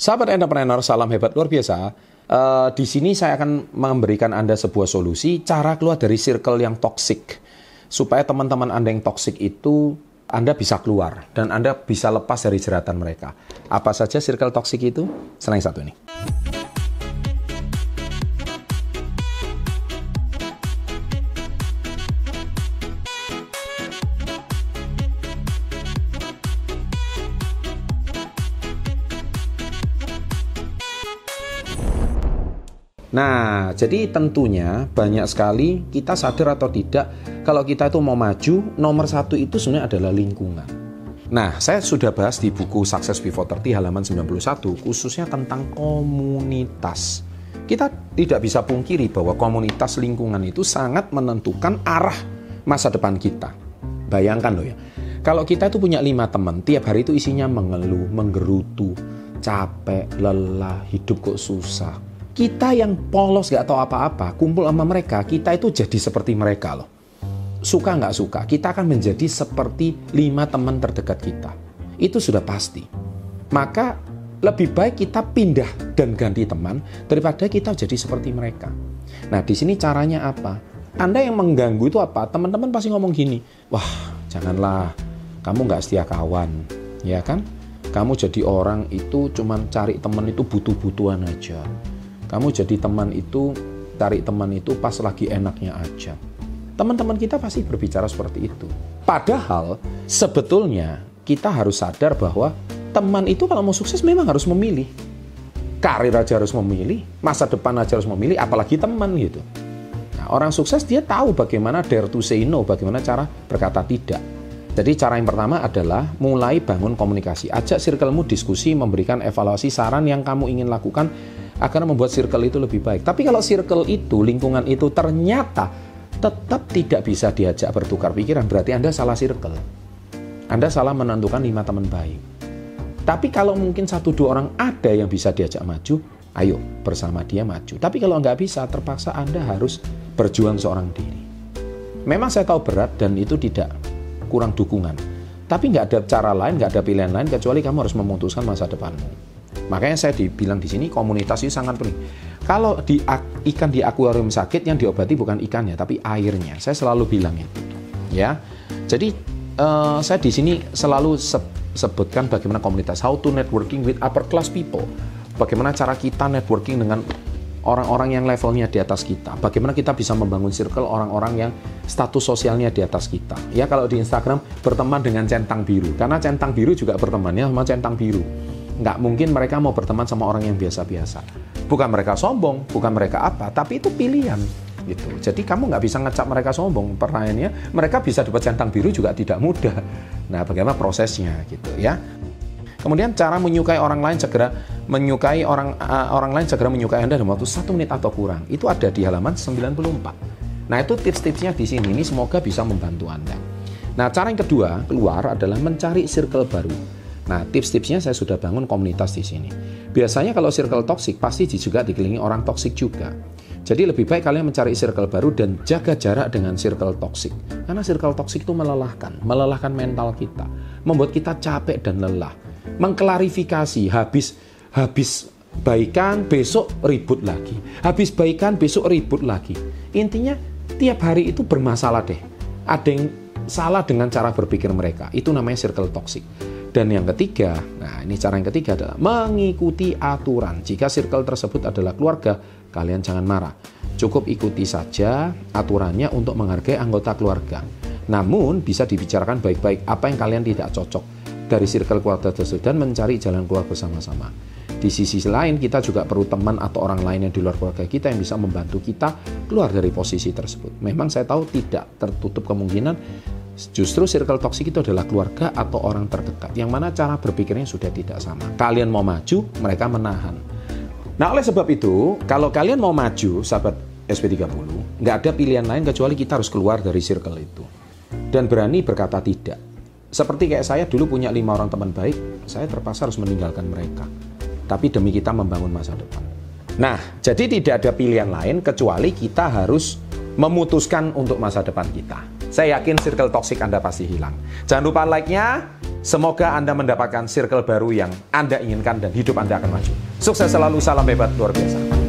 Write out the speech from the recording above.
Sahabat entrepreneur, salam hebat luar biasa. Uh, di sini saya akan memberikan Anda sebuah solusi cara keluar dari circle yang toxic. Supaya teman-teman Anda yang toxic itu Anda bisa keluar dan Anda bisa lepas dari jeratan mereka. Apa saja circle toxic itu? Selain satu ini. Nah, jadi tentunya banyak sekali kita sadar atau tidak kalau kita itu mau maju, nomor satu itu sebenarnya adalah lingkungan. Nah, saya sudah bahas di buku Success Before 30 halaman 91 khususnya tentang komunitas. Kita tidak bisa pungkiri bahwa komunitas lingkungan itu sangat menentukan arah masa depan kita. Bayangkan loh ya, kalau kita itu punya lima teman, tiap hari itu isinya mengeluh, menggerutu, capek, lelah, hidup kok susah, kita yang polos gak tahu apa-apa, kumpul sama mereka, kita itu jadi seperti mereka loh. Suka nggak suka, kita akan menjadi seperti lima teman terdekat kita. Itu sudah pasti. Maka lebih baik kita pindah dan ganti teman daripada kita jadi seperti mereka. Nah, di sini caranya apa? Anda yang mengganggu itu apa? Teman-teman pasti ngomong gini, wah janganlah, kamu nggak setia kawan, ya kan? Kamu jadi orang itu cuman cari teman itu butuh-butuhan aja kamu jadi teman itu, cari teman itu pas lagi enaknya aja. Teman-teman kita pasti berbicara seperti itu. Padahal sebetulnya kita harus sadar bahwa teman itu kalau mau sukses memang harus memilih. Karir aja harus memilih, masa depan aja harus memilih, apalagi teman gitu. Nah, orang sukses dia tahu bagaimana dare to say no, bagaimana cara berkata tidak. Jadi cara yang pertama adalah mulai bangun komunikasi. Ajak circlemu diskusi, memberikan evaluasi saran yang kamu ingin lakukan akan membuat circle itu lebih baik. Tapi kalau circle itu, lingkungan itu ternyata tetap tidak bisa diajak bertukar pikiran, berarti Anda salah circle. Anda salah menentukan lima teman baik. Tapi kalau mungkin satu dua orang ada yang bisa diajak maju, ayo bersama dia maju. Tapi kalau nggak bisa, terpaksa Anda harus berjuang seorang diri. Memang saya tahu berat dan itu tidak kurang dukungan. Tapi nggak ada cara lain, nggak ada pilihan lain kecuali kamu harus memutuskan masa depanmu. Makanya saya dibilang di sini komunitas ini sangat penting. Kalau di ikan di akuarium sakit yang diobati bukan ikannya tapi airnya. Saya selalu bilang itu. Ya. Jadi uh, saya di sini selalu se sebutkan bagaimana komunitas how to networking with upper class people. Bagaimana cara kita networking dengan orang-orang yang levelnya di atas kita. Bagaimana kita bisa membangun circle orang-orang yang status sosialnya di atas kita. Ya kalau di Instagram berteman dengan centang biru. Karena centang biru juga bertemannya sama centang biru nggak mungkin mereka mau berteman sama orang yang biasa-biasa. Bukan mereka sombong, bukan mereka apa, tapi itu pilihan gitu. Jadi kamu nggak bisa ngecap mereka sombong. Pertanyaannya, mereka bisa dapat centang biru juga tidak mudah. Nah, bagaimana prosesnya gitu ya? Kemudian cara menyukai orang lain segera menyukai orang uh, orang lain segera menyukai Anda dalam waktu satu menit atau kurang. Itu ada di halaman 94. Nah, itu tips-tipsnya di sini. Ini semoga bisa membantu Anda. Nah, cara yang kedua keluar adalah mencari circle baru. Nah, tips-tipsnya saya sudah bangun komunitas di sini. Biasanya kalau circle toxic pasti juga dikelilingi orang toxic juga. Jadi lebih baik kalian mencari circle baru dan jaga jarak dengan circle toxic. Karena circle toxic itu melelahkan, melelahkan mental kita, membuat kita capek dan lelah. Mengklarifikasi habis habis baikan besok ribut lagi. Habis baikan besok ribut lagi. Intinya tiap hari itu bermasalah deh. Ada yang salah dengan cara berpikir mereka. Itu namanya circle toxic. Dan yang ketiga, nah ini cara yang ketiga adalah mengikuti aturan. Jika circle tersebut adalah keluarga, kalian jangan marah. Cukup ikuti saja aturannya untuk menghargai anggota keluarga. Namun bisa dibicarakan baik-baik apa yang kalian tidak cocok dari circle keluarga tersebut dan mencari jalan keluar bersama-sama. Di sisi lain kita juga perlu teman atau orang lain yang di luar keluarga kita yang bisa membantu kita keluar dari posisi tersebut. Memang saya tahu tidak tertutup kemungkinan Justru circle toxic itu adalah keluarga atau orang terdekat yang mana cara berpikirnya sudah tidak sama. Kalian mau maju, mereka menahan. Nah, oleh sebab itu, kalau kalian mau maju, sahabat SP30, nggak ada pilihan lain kecuali kita harus keluar dari circle itu. Dan berani berkata tidak. Seperti kayak saya dulu punya lima orang teman baik, saya terpaksa harus meninggalkan mereka. Tapi demi kita membangun masa depan. Nah, jadi tidak ada pilihan lain kecuali kita harus memutuskan untuk masa depan kita. Saya yakin circle toxic Anda pasti hilang. Jangan lupa like-nya, Semoga Anda mendapatkan circle baru yang Anda inginkan dan hidup Anda akan maju. Sukses selalu, salam hebat luar biasa.